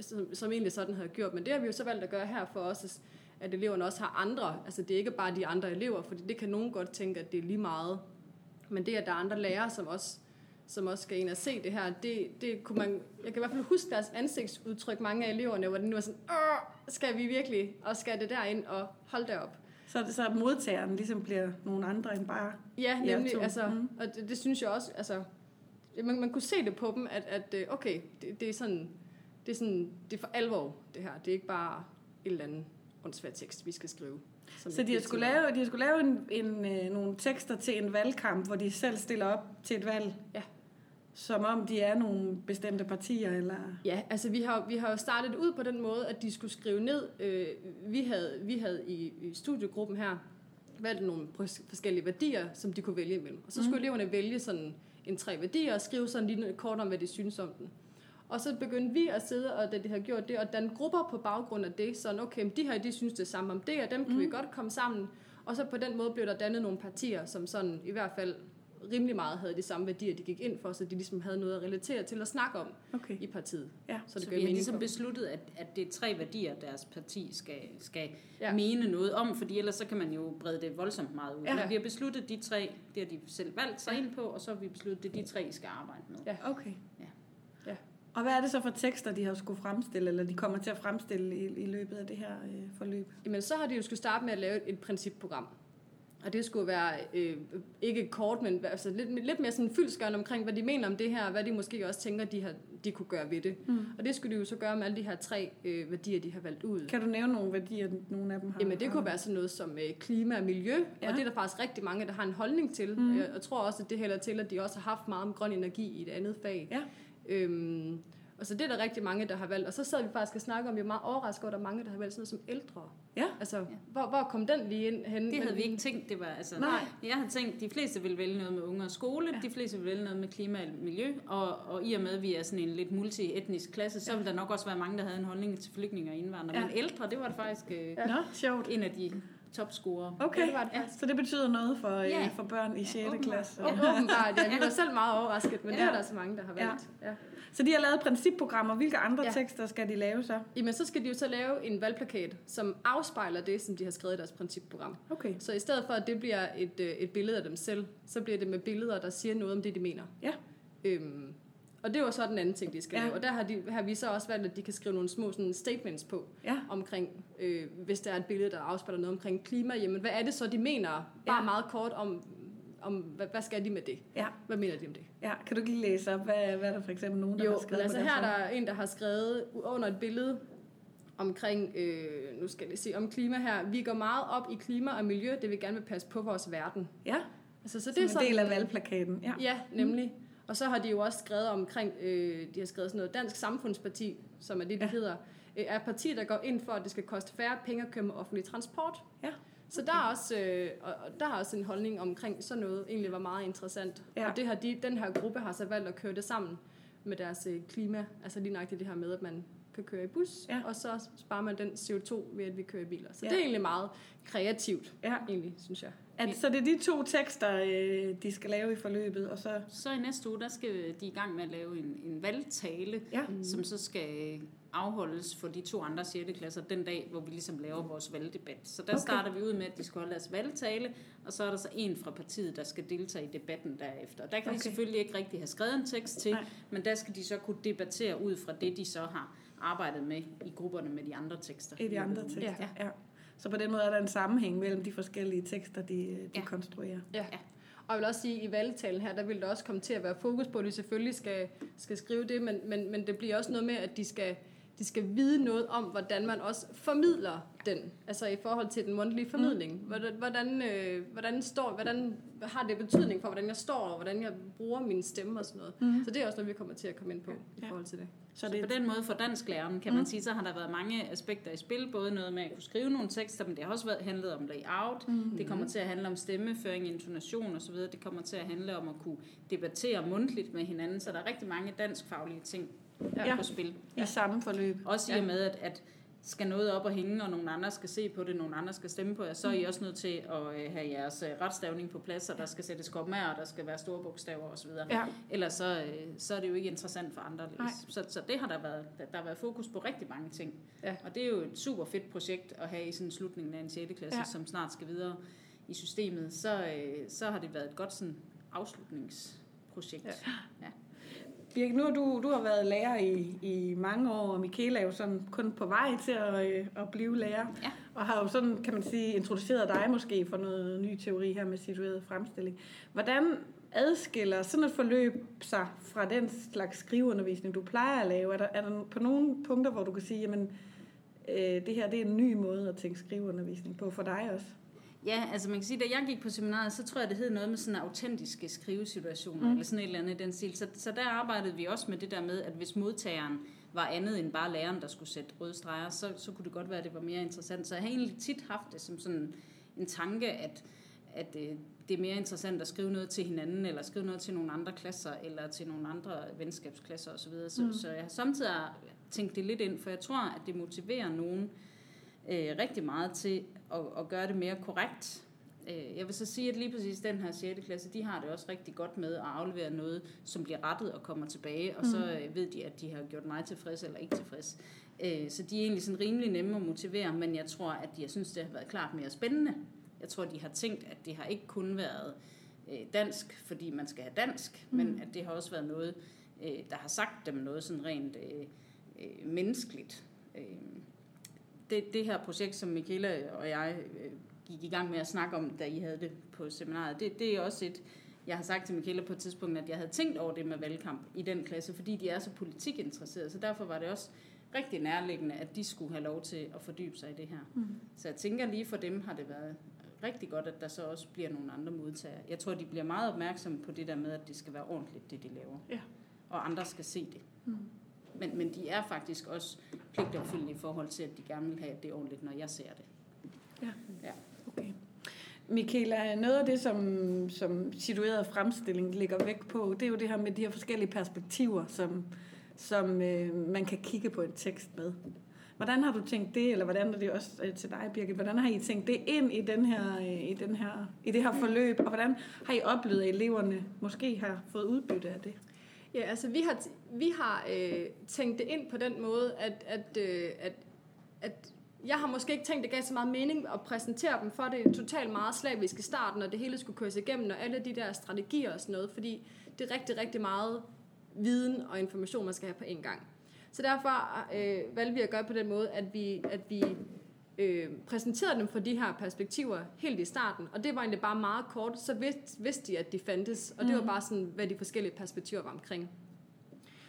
som, som egentlig sådan havde gjort. Men det har vi jo så valgt at gøre her for os, at eleverne også har andre. Altså det er ikke bare de andre elever, for det kan nogen godt tænke, at det er lige meget. Men det, at der er andre lærere, som også, som også skal ind og se det her, det, det kunne man, jeg kan i hvert fald huske deres ansigtsudtryk, mange af eleverne, hvor den var sådan, Åh, skal vi virkelig, og skal det derind, og hold det op. Så, så modtageren ligesom bliver nogle andre end bare Ja, nemlig, altså, mm. og det, det, synes jeg også, altså, man, man kunne se det på dem, at, at øh, okay, det, det er sådan, det er sådan, det er for alvor, det her. Det er ikke bare et eller andet åndssvagt tekst, vi skal skrive. Så de har skulle lave, de har skulle lave en, en, øh, nogle tekster til en valgkamp, hvor de selv stiller op til et valg? Ja. Som om de er nogle bestemte partier, eller? Ja, altså vi har, vi har jo startet ud på den måde, at de skulle skrive ned. Øh, vi, havde, vi havde i, i studiegruppen her valgt nogle forskellige værdier, som de kunne vælge imellem. Og så skulle mm. eleverne vælge sådan en tre værdier og skrive sådan lige kort om, hvad de synes om den. Og så begyndte vi at sidde, og da de havde gjort det, og danne grupper på baggrund af det. Sådan, okay, de her, de synes det samme om det, og dem kan mm. vi godt komme sammen. Og så på den måde blev der dannet nogle partier, som sådan i hvert fald rimelig meget havde de samme værdier, de gik ind for, så de ligesom havde noget at relatere til at snakke om okay. i partiet. Ja. Så, det så vi har ligesom besluttet, at, at det er tre værdier, deres parti skal, skal ja. mene noget om, fordi ellers så kan man jo brede det voldsomt meget ud. Ja. Men vi har besluttet de tre, det har de selv valgt sig ja. ind på, og så har vi besluttet, at det er de tre, I skal arbejde med. Ja, okay. Ja. Og hvad er det så for tekster, de har skulle fremstille, eller de kommer til at fremstille i, i løbet af det her øh, forløb? Jamen, så har de jo skulle starte med at lave et, principprogram. Og det skulle være øh, ikke kort, men altså lidt, lidt mere sådan fyldskørende omkring, hvad de mener om det her, og hvad de måske også tænker, de, har, de kunne gøre ved det. Mm. Og det skulle de jo så gøre med alle de her tre øh, værdier, de har valgt ud. Kan du nævne nogle værdier, nogle af dem har? Jamen det kunne være sådan noget som øh, klima og miljø, ja. og det er der faktisk rigtig mange, der har en holdning til. Mm. Jeg, jeg tror også, at det hælder til, at de også har haft meget om grøn energi i et andet fag. Ja. Øhm, Altså det er der rigtig mange, der har valgt. Og så sad vi faktisk og snakkede om, vi er meget overrasket over, at der er mange, der har valgt sådan noget som ældre. Ja. Altså, ja. Hvor, hvor kom den lige ind hen? Det havde vi ikke tænkt, det var altså... Nej. Jeg havde tænkt, de fleste vil vælge noget med unge og skole, ja. de fleste vil vælge noget med klima og miljø, og, og i og med, at vi er sådan en lidt multietnisk klasse, så ja. vil der nok også være mange, der havde en holdning til flygtninge og indvandrere. Ja. Men ældre, det var det faktisk øh, ja. Nå, sjovt. en af de topscorer. Okay, ja, det var det ja. så det betyder noget for, ja. for børn i 6. Ja, klasse. Åbenbart, ja. Vi var [laughs] selv meget overrasket, men ja. det er der så mange, der har valgt. Ja. Ja. Så de har lavet principprogrammer. Hvilke andre ja. tekster skal de lave så? Jamen, så skal de jo så lave en valgplakat, som afspejler det, som de har skrevet i deres principprogram. Okay. Så i stedet for, at det bliver et, øh, et billede af dem selv, så bliver det med billeder, der siger noget om det, de mener. Ja. Øhm, og det var så den anden ting, de skal ja. lave. Og der har, de, har vi så også valgt, at de kan skrive nogle små sådan, statements på, ja. omkring, øh, hvis der er et billede, der afspejler noget omkring klima, jamen hvad er det så, de mener? Bare ja. meget kort om, om hvad, hvad skal de med det? Ja. Hvad mener de om det? Ja, kan du ikke læse op, hvad, hvad er der for eksempel nogen, der jo, har skrevet altså her er der en, der har skrevet under et billede omkring, øh, nu skal jeg se, om klima her. Vi går meget op i klima og miljø, det vil gerne vil passe på vores verden. Ja, altså, så det Som er sådan, en del af valgplakaten. Ja, ja nemlig. Og så har de jo også skrevet omkring, øh, de har skrevet sådan noget Dansk Samfundsparti, som er det, de ja. hedder, øh, er parti, der går ind for, at det skal koste færre penge at køre med offentlig transport. Ja. Så der er også, øh, og der er også en holdning omkring sådan noget, egentlig var meget interessant. Ja. Og det har de, den her gruppe har så valgt at køre det sammen med deres øh, klima, altså lige nøjagtigt det her med, at man kan køre i bus, ja. og så sparer man den CO2 ved, at vi kører i biler. Så ja. det er egentlig meget kreativt, ja. egentlig, synes jeg. At, så det er de to tekster, øh, de skal lave i forløbet, og så... Så i næste uge, der skal de i gang med at lave en, en valgtale, ja. som så skal afholdes for de to andre 6. klasser den dag, hvor vi ligesom laver vores valgdebat. Så der okay. starter vi ud med, at de skal holde deres valgtale, og så er der så en fra partiet, der skal deltage i debatten derefter. Der kan okay. de selvfølgelig ikke rigtig have skrevet en tekst til, Nej. men der skal de så kunne debattere ud fra det, de så har arbejdet med i grupperne med de andre tekster. I de andre tekster, ja. ja. Så på den måde er der en sammenhæng mellem de forskellige tekster, de, de ja. konstruerer. Ja. ja. Og jeg vil også sige, at i valgtalen her, der vil der også komme til at være fokus på, at de selvfølgelig skal, skal skrive det, men, men, men det bliver også noget med, at de skal, de skal vide noget om, hvordan man også formidler den, altså i forhold til den mundtlige formidling. Mm. Hvordan, hvordan, øh, hvordan, står, hvordan har det betydning for, hvordan jeg står, og hvordan jeg bruger min stemme og sådan noget. Mm. Så det er også noget, vi kommer til at komme ind på ja. i forhold til det. Så, det... så på den måde for dansklæreren, kan mm. man sige, så har der været mange aspekter i spil, både noget med at kunne skrive nogle tekster, men det har også været handlet om layout, mm. det kommer til at handle om stemmeføring, intonation osv., det kommer til at handle om at kunne debattere mundtligt med hinanden, så der er rigtig mange danskfaglige ting ja. på spil. I samme forløb. Også i og med, at, at skal noget op og hænge, og nogle andre skal se på det, nogle andre skal stemme på jer, så er I mm. også nødt til at øh, have jeres øh, retstavning på plads, og der skal sættes kommaer, og der skal være store bogstaver osv. Ja. Ellers så, øh, så er det jo ikke interessant for andre. Så, så det har der været, der har været fokus på rigtig mange ting. Ja. Og det er jo et super fedt projekt at have i sådan slutningen af en 6. klasse, ja. som snart skal videre i systemet. Så, så har det været et godt sådan afslutningsprojekt. Ja. ja. Birk, nu har du, du har været lærer i, i mange år, og Michaela er jo sådan kun på vej til at, øh, at blive lærer. Ja. Og har jo sådan, kan man sige, introduceret dig måske for noget ny teori her med situeret fremstilling. Hvordan adskiller sådan et forløb sig fra den slags skriveundervisning, du plejer at lave? Er der, er der på nogle punkter, hvor du kan sige, jamen, øh, det her det er en ny måde at tænke skriveundervisning på for dig også? Ja, altså man kan sige, da jeg gik på seminaret, så tror jeg, det hed noget med sådan autentiske skrivesituationer, mm. eller sådan et eller andet i den stil. Så, så der arbejdede vi også med det der med, at hvis modtageren var andet end bare læreren, der skulle sætte røde streger, så, så kunne det godt være, at det var mere interessant. Så jeg har egentlig tit haft det som sådan en tanke, at, at øh, det er mere interessant at skrive noget til hinanden, eller skrive noget til nogle andre klasser, eller til nogle andre venskabsklasser osv. Så, mm. så jeg har samtidig tænkt det lidt ind, for jeg tror, at det motiverer nogen øh, rigtig meget til at, at gøre det mere korrekt. Øh, jeg vil så sige, at lige præcis den her 6. klasse, de har det også rigtig godt med at aflevere noget, som bliver rettet og kommer tilbage, og så mm. øh, ved de, at de har gjort mig tilfreds eller ikke tilfreds. Øh, så de er egentlig sådan rimelig nemme at motivere, men jeg tror, at jeg synes, det har været klart mere spændende. Jeg tror, de har tænkt, at det har ikke kun været dansk, fordi man skal have dansk, mm. men at det har også været noget, der har sagt dem noget sådan rent menneskeligt det, det her projekt, som Michaela og jeg øh, gik i gang med at snakke om, da I havde det på seminaret, det, det er også et, jeg har sagt til Michaela på et tidspunkt, at jeg havde tænkt over det med valgkamp i den klasse, fordi de er så politikinteresserede, så derfor var det også rigtig nærliggende, at de skulle have lov til at fordybe sig i det her. Mm. Så jeg tænker lige for dem har det været rigtig godt, at der så også bliver nogle andre modtagere. Jeg tror, de bliver meget opmærksomme på det der med, at det skal være ordentligt, det de laver. Ja. Og andre skal se det. Mm. Men, men de er faktisk også pligtopfyldende i forhold til, at de gerne vil have, det ordentligt, når jeg ser det. Ja, ja. okay. Michaela, noget af det, som, som situeret fremstilling ligger væk på, det er jo det her med de her forskellige perspektiver, som, som øh, man kan kigge på en tekst med. Hvordan har du tænkt det, eller hvordan er det også øh, til dig, Birgit, hvordan har I tænkt det ind i, den her, øh, i, den her, i det her forløb, og hvordan har I oplevet, at eleverne måske har fået udbytte af det? Ja, altså vi har, vi har øh, tænkt det ind på den måde, at, at, øh, at, at jeg har måske ikke tænkt, det gav så meget mening at præsentere dem for det totalt meget slavisk i starten, og det hele skulle køres igennem, og alle de der strategier og sådan noget, fordi det er rigtig, rigtig meget viden og information, man skal have på en gang. Så derfor øh, valgte vi at gøre på den måde, at vi, at vi øh, præsenterede dem for de her perspektiver helt i starten. Og det var egentlig bare meget kort, så vidste, vidste de, at de fandtes. Og det var mhm. bare sådan, hvad de forskellige perspektiver var omkring.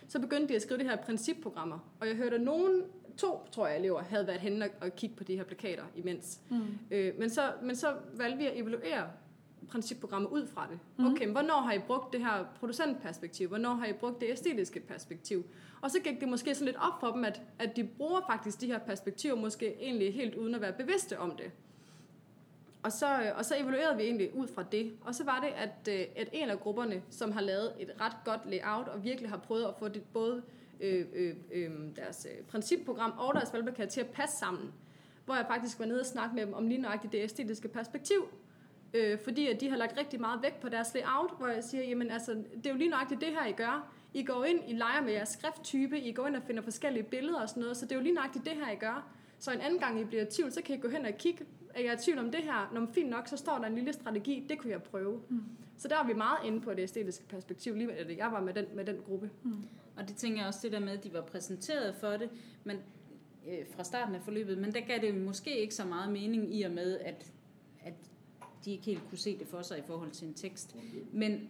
Så begyndte de at skrive de her principprogrammer. Og jeg hørte, at nogen, to tror jeg elever, havde været henne og kigge på de her plakater imens. Mm. Øh, men, så, men så valgte vi at evaluere principprogrammet ud fra det. Mm. Okay, men hvornår har I brugt det her producentperspektiv? Hvornår har I brugt det æstetiske perspektiv? Og så gik det måske så lidt op for dem, at, at de bruger faktisk de her perspektiver, måske egentlig helt uden at være bevidste om det. Og så, og så evaluerede vi egentlig ud fra det. Og så var det, at, øh, at en af grupperne, som har lavet et ret godt layout, og virkelig har prøvet at få det både øh, øh, øh, deres øh, principprogram og deres valgplakat til at passe sammen, hvor jeg faktisk var nede og snakke med dem om lige nøjagtigt det æstetiske perspektiv, øh, fordi at de har lagt rigtig meget vægt på deres layout, hvor jeg siger, jamen altså, det er jo lige nøjagtigt det her, I gør. I går ind, I leger med jeres skrifttype, I går ind og finder forskellige billeder og sådan noget, så det er jo lige nøjagtigt det her, I gør. Så en anden gang, I bliver i tvivl, så kan I gå hen og kigge, er jeg i tvivl om det her? Når man fint nok, så står der en lille strategi, det kunne jeg prøve. Mm. Så der er vi meget inde på det æstetiske perspektiv, lige med det. Jeg var med den, med den gruppe. Mm. Og det tænker jeg også det der med, at de var præsenteret for det, men øh, fra starten af forløbet, men der gav det måske ikke så meget mening i og med, at, at de ikke helt kunne se det for sig i forhold til en tekst. Men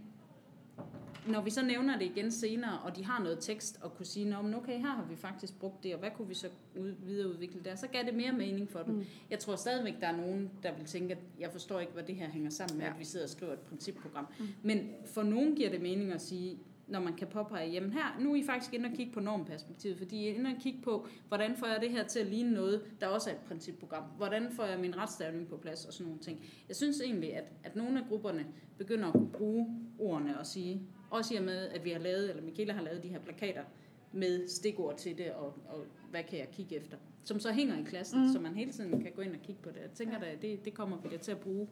når vi så nævner det igen senere, og de har noget tekst og kunne sige, men okay, her har vi faktisk brugt det, og hvad kunne vi så ud, videreudvikle der, så gav det mere mening for dem. Mm. Jeg tror stadigvæk, der er nogen, der vil tænke, at jeg forstår ikke, hvad det her hænger sammen med, ja. at vi sidder og skriver et principprogram. Mm. Men for nogen giver det mening at sige, når man kan påpege, jamen her, nu er I faktisk inde og kigge på normperspektivet, fordi I er inde og kigge på, hvordan får jeg det her til at ligne noget, der også er et principprogram. Hvordan får jeg min retstavning på plads og sådan nogle ting. Jeg synes egentlig, at, at nogle af grupperne begynder at kunne bruge ordene og sige, også i og med, at vi har lavet, eller Michaela har lavet de her plakater med stikord til det, og, og hvad kan jeg kigge efter. Som så hænger i klassen, mm. så man hele tiden kan gå ind og kigge på det. Jeg tænker da, det, det kommer vi da til at bruge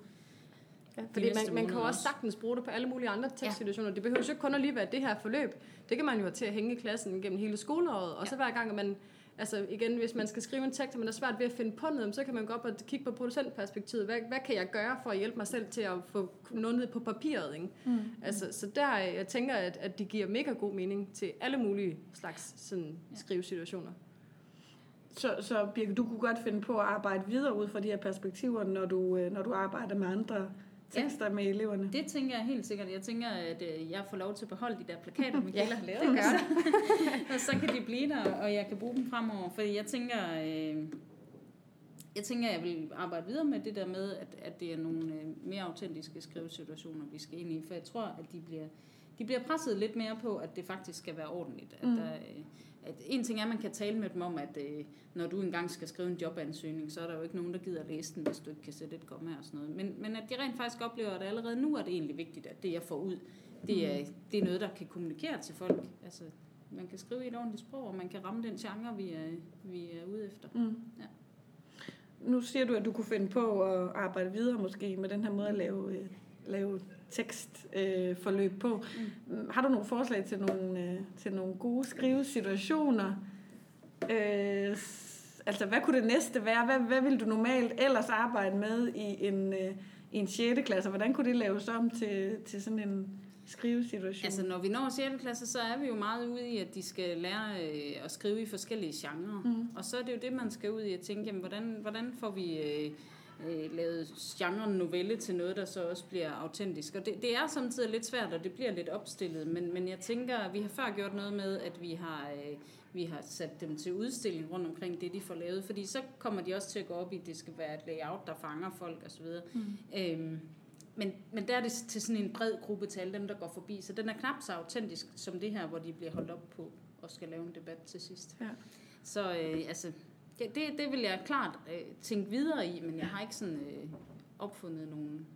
Ja, fordi man, man kan også sagtens bruge det på alle mulige andre tekstsituationer. Ja. Det behøver jo ikke kun at lige være det her forløb. Det kan man jo have til at hænge i klassen gennem hele skoleåret. Og ja. så hver gang, at man, altså igen, hvis man skal skrive en tekst, og man er svært ved at finde på noget, så kan man gå op og kigge på producentperspektivet. Hvad, hvad kan jeg gøre for at hjælpe mig selv til at få noget ned på papiret? Ikke? Mm. Altså, så der, jeg tænker, at, at det giver mega god mening til alle mulige slags sådan, ja. skrivesituationer. Så, så Birke, du kunne godt finde på at arbejde videre ud fra de her perspektiver, når du, øh, når du arbejder med andre tekster ja, med eleverne. Det tænker jeg helt sikkert. Jeg tænker, at øh, jeg får lov til at beholde de der plakater, [laughs] Michaela ja, har lavet. det gør [laughs] og så kan de blive der, og jeg kan bruge dem fremover. Fordi jeg tænker, øh, jeg tænker, at jeg vil arbejde videre med det der med, at, at det er nogle øh, mere autentiske skrivesituationer, vi skal ind i. For jeg tror, at de bliver, de bliver presset lidt mere på, at det faktisk skal være ordentligt. At mm. der, øh, at en ting er, at man kan tale med dem om, at øh, når du engang skal skrive en jobansøgning, så er der jo ikke nogen, der gider læse den, hvis du ikke kan sætte et komma og sådan noget. Men, men at de rent faktisk oplever, at allerede nu er det egentlig vigtigt, at det, jeg får ud, det er, mm. det er noget, der kan kommunikere til folk. Altså, man kan skrive i et ordentligt sprog, og man kan ramme den genre, vi er, vi er ude efter. Mm. Ja. Nu siger du, at du kunne finde på at arbejde videre måske med den her måde at lave, øh, lave tekstforløb øh, på. Mm. Har du nogle forslag til nogle, øh, til nogle gode skrivesituationer? Øh, altså, hvad kunne det næste være? Hvad, hvad vil du normalt ellers arbejde med i en, øh, i en 6. klasse? Hvordan kunne det laves om til, til sådan en skrivesituation? Altså, når vi når 6. klasse, så er vi jo meget ude i, at de skal lære øh, at skrive i forskellige genrer. Mm. Og så er det jo det, man skal ud i at tænke, jamen, hvordan, hvordan får vi... Øh, øh, lavet genren novelle til noget, der så også bliver autentisk. Og det, det er samtidig lidt svært, og det bliver lidt opstillet, men, men jeg tænker, at vi har før gjort noget med, at vi har, øh, vi har sat dem til udstilling rundt omkring det, de får lavet, fordi så kommer de også til at gå op i, at det skal være et layout, der fanger folk osv. Mm. Øhm, men, men der er det til sådan en bred gruppe til alle dem, der går forbi, så den er knap så autentisk som det her, hvor de bliver holdt op på og skal lave en debat til sidst. Ja. Så øh, altså, det, det vil jeg klart øh, tænke videre i, men jeg har ikke sådan øh, opfundet nogen...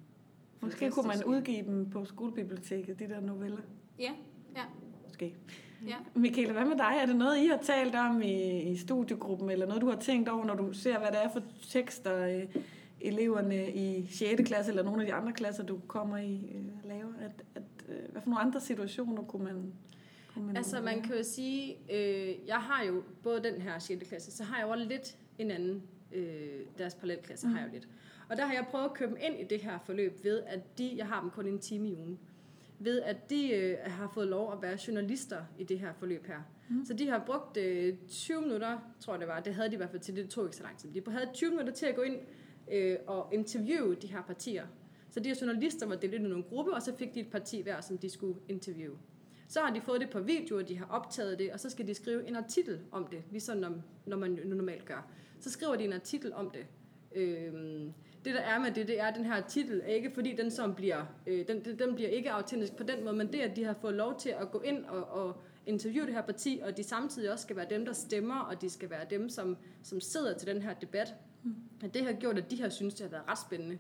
Måske kunne man udgive dem på skolebiblioteket, de der noveller. Ja, ja. Måske. Ja. Michaela, hvad med dig? Er det noget, I har talt om i, i studiegruppen, eller noget, du har tænkt over, når du ser, hvad det er for tekster, øh, eleverne i 6. klasse, eller nogle af de andre klasser, du kommer i, øh, laver? At, at, øh, hvad for nogle andre situationer kunne man Altså man kan jo sige, øh, jeg har jo både den her 6. klasse, så har jeg jo også lidt en anden, øh, deres parallelklasse mm. har jeg jo lidt. Og der har jeg prøvet at købe dem ind i det her forløb ved, at de, jeg har dem kun en time i ugen, ved at de øh, har fået lov at være journalister i det her forløb her. Mm. Så de har brugt øh, 20 minutter, tror jeg det var, det havde de i hvert fald til, det tog ikke så lang tid. De havde 20 minutter til at gå ind øh, og interviewe de her partier. Så de her journalister var delt ind i nogle grupper, og så fik de et parti hver, som de skulle interviewe. Så har de fået det på video, og de har optaget det, og så skal de skrive en artikel om det, ligesom når, når man normalt gør. Så skriver de en artikel om det. Øhm, det der er med det, det er, at den her titel er ikke fordi den som bliver, øh, den, den bliver ikke autentisk på den måde, men det at de har fået lov til at gå ind og, og interviewe det her parti, og de samtidig også skal være dem, der stemmer, og de skal være dem, som, som sidder til den her debat. Mm. Det har gjort, at de har synes, det har været ret spændende.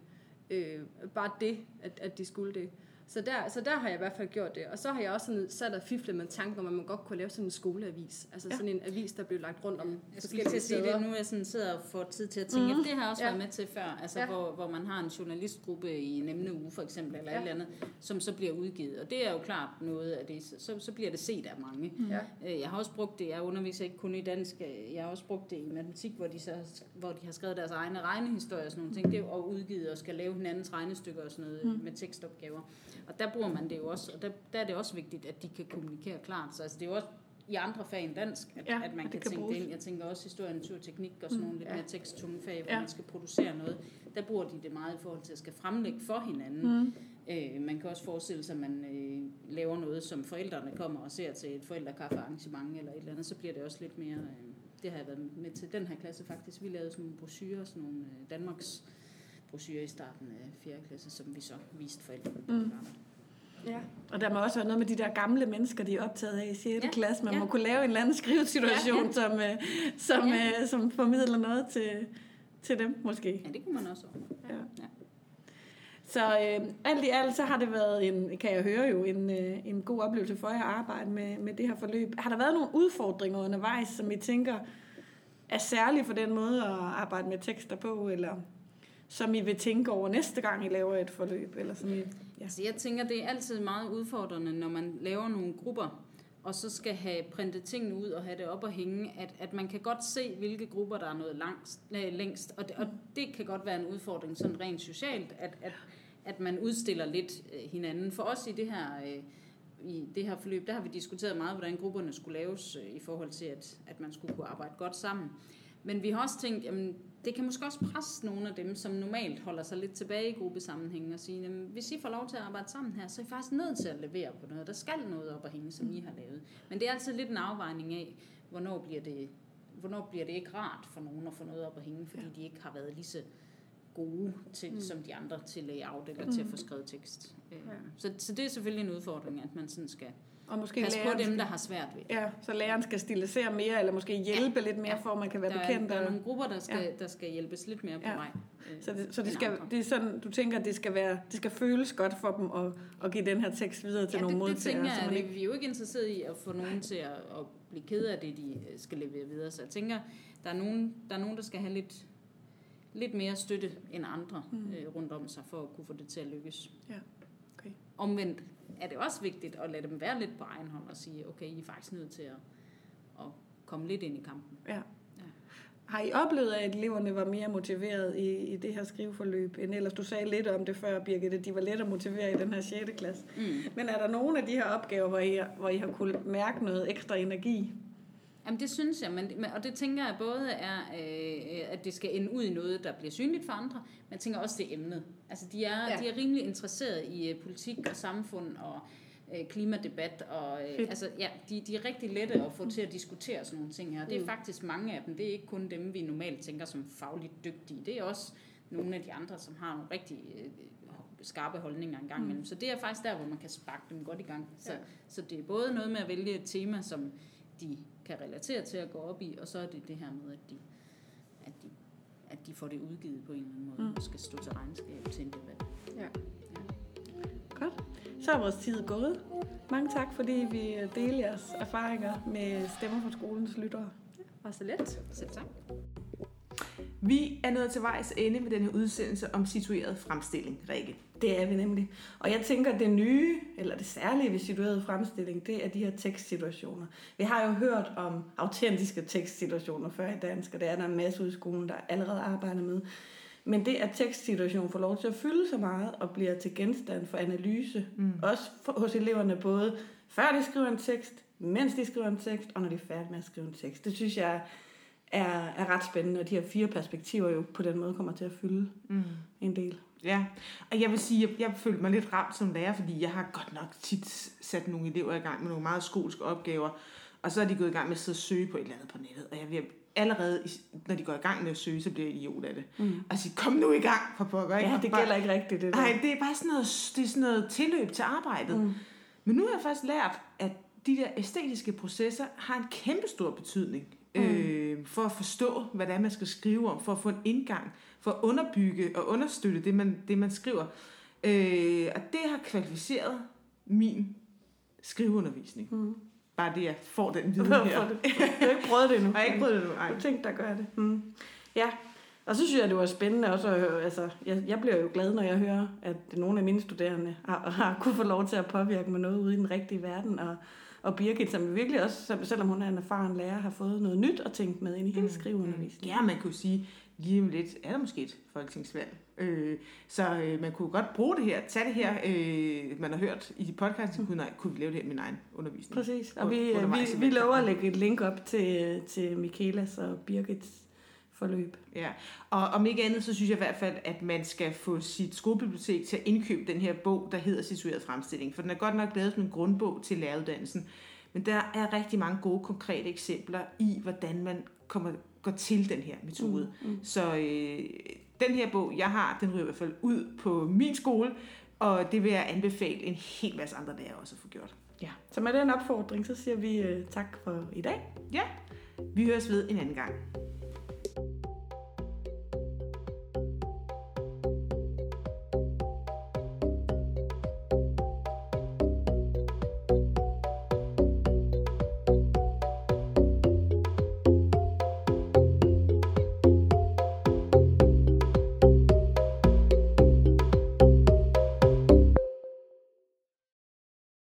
Øh, bare det, at, at de skulle det. Så der, så der har jeg i hvert fald gjort det. Og så har jeg også sådan sat og fiflet med tanken om, at man godt kunne lave sådan en skoleavis. Altså ja. sådan en avis, der blev lagt rundt om jeg forskellige til at sige det, nu jeg sådan sidder og får tid til at tænke, mm. det har jeg også ja. været med til før, altså ja. hvor, hvor man har en journalistgruppe i en emneuge for eksempel, eller ja. et eller andet, som så bliver udgivet. Og det er jo klart noget af det, så, så bliver det set af mange. Mm. Ja. Øh, jeg har også brugt det, jeg underviser ikke kun i dansk, jeg har også brugt det i matematik, hvor de, så, hvor de har skrevet deres egne regnehistorier og sådan nogle ting, det er jo udgivet og skal lave hinandens regnestykker og sådan noget mm. med tekstopgaver. Og der bruger man det jo også, og der, der er det også vigtigt, at de kan kommunikere klart. Så altså, det er jo også i andre fag end dansk, at, ja, at man kan, kan tænke det ind. Jeg tænker også historie, natur, teknik og sådan mm, nogle lidt ja. mere teksttunge fag, hvor ja. man skal producere noget. Der bruger de det meget i forhold til at skal fremlægge for hinanden. Mm. Øh, man kan også forestille sig, at man øh, laver noget, som forældrene kommer og ser til et forældrekaffearrangement eller et eller andet, så bliver det også lidt mere... Øh, det har jeg været med til den her klasse faktisk. Vi lavede sådan nogle brochurer, sådan nogle øh, Danmarks brochure i starten af 4. klasse, som vi så viste forældrene. Mm. Ja. Og der må også være noget med de der gamle mennesker, de er optaget af i 6. Ja. klasse. Man ja. må kunne lave en eller anden skrivesituation, ja, ja. som, uh, som, ja. uh, som formidler noget til, til dem, måske. Ja, det kunne man også. Ja. ja. Så øh, alt i alt, så har det været en, kan jeg høre jo, en, øh, en god oplevelse for jer at arbejde med, med det her forløb. Har der været nogle udfordringer undervejs, som I tænker er særlige for den måde at arbejde med tekster på, eller som I vil tænke over næste gang, I laver et forløb? Eller sådan, ja. altså, jeg tænker, det er altid meget udfordrende, når man laver nogle grupper, og så skal have printet tingene ud og have det op og hænge, at, at man kan godt se, hvilke grupper, der er noget langst, øh, længst. Og det, og det kan godt være en udfordring sådan rent socialt, at, at, at man udstiller lidt øh, hinanden. For os i det her... Øh, i det her forløb, der har vi diskuteret meget, hvordan grupperne skulle laves øh, i forhold til, at, at man skulle kunne arbejde godt sammen. Men vi har også tænkt, jamen, det kan måske også presse nogle af dem, som normalt holder sig lidt tilbage i gruppesammenhængen og sige, jamen, hvis I får lov til at arbejde sammen her, så er I faktisk nødt til at levere på noget. Der skal noget op at hænge, som I har lavet. Men det er altid lidt en afvejning af, hvornår bliver det, hvornår bliver det ikke rart for nogen at få noget op at hænge, fordi de ikke har været lige så gode til, mm. som de andre til layout eller mm. til at få skrevet tekst. Ja. Så, så det er selvfølgelig en udfordring, at man sådan skal og måske Pas på dem, der har svært ved Ja, så læreren skal stilisere mere, eller måske hjælpe ja. lidt mere, ja. for at man kan være der bekendt. Er, der er nogle grupper, der skal, ja. der skal hjælpes lidt mere på ja. Øh, så det, så det, skal, det er sådan, du tænker, at det skal, være, det skal føles godt for dem at, at give den her tekst videre til ja, nogle modtagere. det tænker jeg, ikke... vi er jo ikke interesseret i at få nogen til at, at blive ked af det, de øh, skal levere videre. Så jeg tænker, der er nogen, der, er nogen, der skal have lidt, lidt mere støtte end andre mm. øh, rundt om sig, for at kunne få det til at lykkes. Ja. Okay. Omvendt er det også vigtigt at lade dem være lidt på egen hånd og sige, okay, I er faktisk nødt til at, at komme lidt ind i kampen. Ja. ja. Har I oplevet, at eleverne var mere motiveret i, i det her skriveforløb, end ellers? Du sagde lidt om det før, Birgit, at de var let at motivere i den her 6. klasse. Mm. Men er der nogle af de her opgaver, hvor I, hvor I har kunnet mærke noget ekstra energi? Jamen det synes jeg, men, og det tænker jeg både er, øh, at det skal ende ud i noget, der bliver synligt for andre, men jeg tænker også det emnet. Altså de er, ja. de er rimelig interesseret i uh, politik og samfund og uh, klimadebat, og uh, altså, ja, de, de er rigtig lette at få til at diskutere sådan nogle ting her. Det er mm. faktisk mange af dem, det er ikke kun dem, vi normalt tænker som fagligt dygtige, det er også nogle af de andre, som har nogle rigtig uh, skarpe holdninger engang imellem. Mm. Så det er faktisk der, hvor man kan sparke dem godt i gang. Så, ja. så det er både noget med at vælge et tema, som de kan relatere til at gå op i, og så er det det her med, at de, at de, at de får det udgivet på en eller anden måde, mm. og skal stå til regnskab til en debat. Ja. ja. Godt. Så er vores tid gået. Mange tak, fordi vi deler jeres erfaringer med Stemmer fra skolens lyttere. Var så let. Selv tak. Vi er nået til vejs ende med den her udsendelse om situeret fremstilling, Rikke. Det er vi nemlig. Og jeg tænker, at det nye, eller det særlige ved situeret fremstilling, det er de her tekstsituationer. Vi har jo hørt om autentiske tekstsituationer før i dansk, og det er der en masse ud i skolen, der allerede arbejder med. Men det, at tekstsituationen får lov til at fylde så meget og bliver til genstand for analyse, mm. også for, hos eleverne, både før de skriver en tekst, mens de skriver en tekst, og når de er færdige med at skrive en tekst. Det synes jeg er, er ret spændende, og de her fire perspektiver jo på den måde kommer til at fylde mm. en del. Ja, og jeg vil sige, at jeg, jeg følte mig lidt ramt som lærer, fordi jeg har godt nok tit sat nogle elever i gang med nogle meget skolske opgaver, og så er de gået i gang med at sidde og søge på et eller andet på nettet, og jeg vil allerede, når de går i gang med at søge, så bliver jeg idiot af det. Mm. Og sige, kom nu i gang for pokker. Ikke? Ja, det gælder ikke rigtigt, det der. Nej, det er bare sådan noget, det er sådan noget tilløb til arbejdet. Mm. Men nu har jeg faktisk lært, at de der æstetiske processer har en kæmpe stor betydning mm. øh, for at forstå, hvad det er, man skal skrive om, for at få en indgang, for at underbygge og understøtte det, man, det, man skriver. Øh, og det har kvalificeret min skriveundervisning. Mm. Bare det, jeg får den viden [laughs] her. Du har ikke prøvet det endnu. [laughs] Jeg har ikke prøvet det endnu, nej. Du tænkte dig at gøre det. Mm. Ja, og så synes jeg, det var spændende også at høre, altså, jeg, jeg bliver jo glad, når jeg hører, at nogle af mine studerende har, har kunne få lov til at påvirke mig noget ude i den rigtige verden, og, og Birgit, som virkelig også, selvom hun er en erfaren lærer, har fået noget nyt at tænke med ind i hendes mm. skriveundervisning. Ja, man kunne sige, lige om lidt er der måske et folketingsvalg. Øh, så øh, man kunne godt bruge det her, tage det her, øh, man har hørt i podcasten, kunne, nej, kunne vi lave det her med min egen undervisning. Præcis, og vi, vi, vi lover at lægge et link op til, til Michaelas og Birgits forløb. Ja, og om ikke andet, så synes jeg i hvert fald, at man skal få sit skolebibliotek til at indkøbe den her bog, der hedder Situeret Fremstilling. For den er godt nok lavet som en grundbog til læreruddannelsen. Men der er rigtig mange gode, konkrete eksempler i, hvordan man kommer, går til den her metode. Mm, mm. Så øh, den her bog, jeg har, den ryger i hvert fald ud på min skole, og det vil jeg anbefale en hel masse andre lærere også at få gjort. Ja, så med den opfordring, så siger vi øh, tak for i dag. Ja, vi høres ved en anden gang.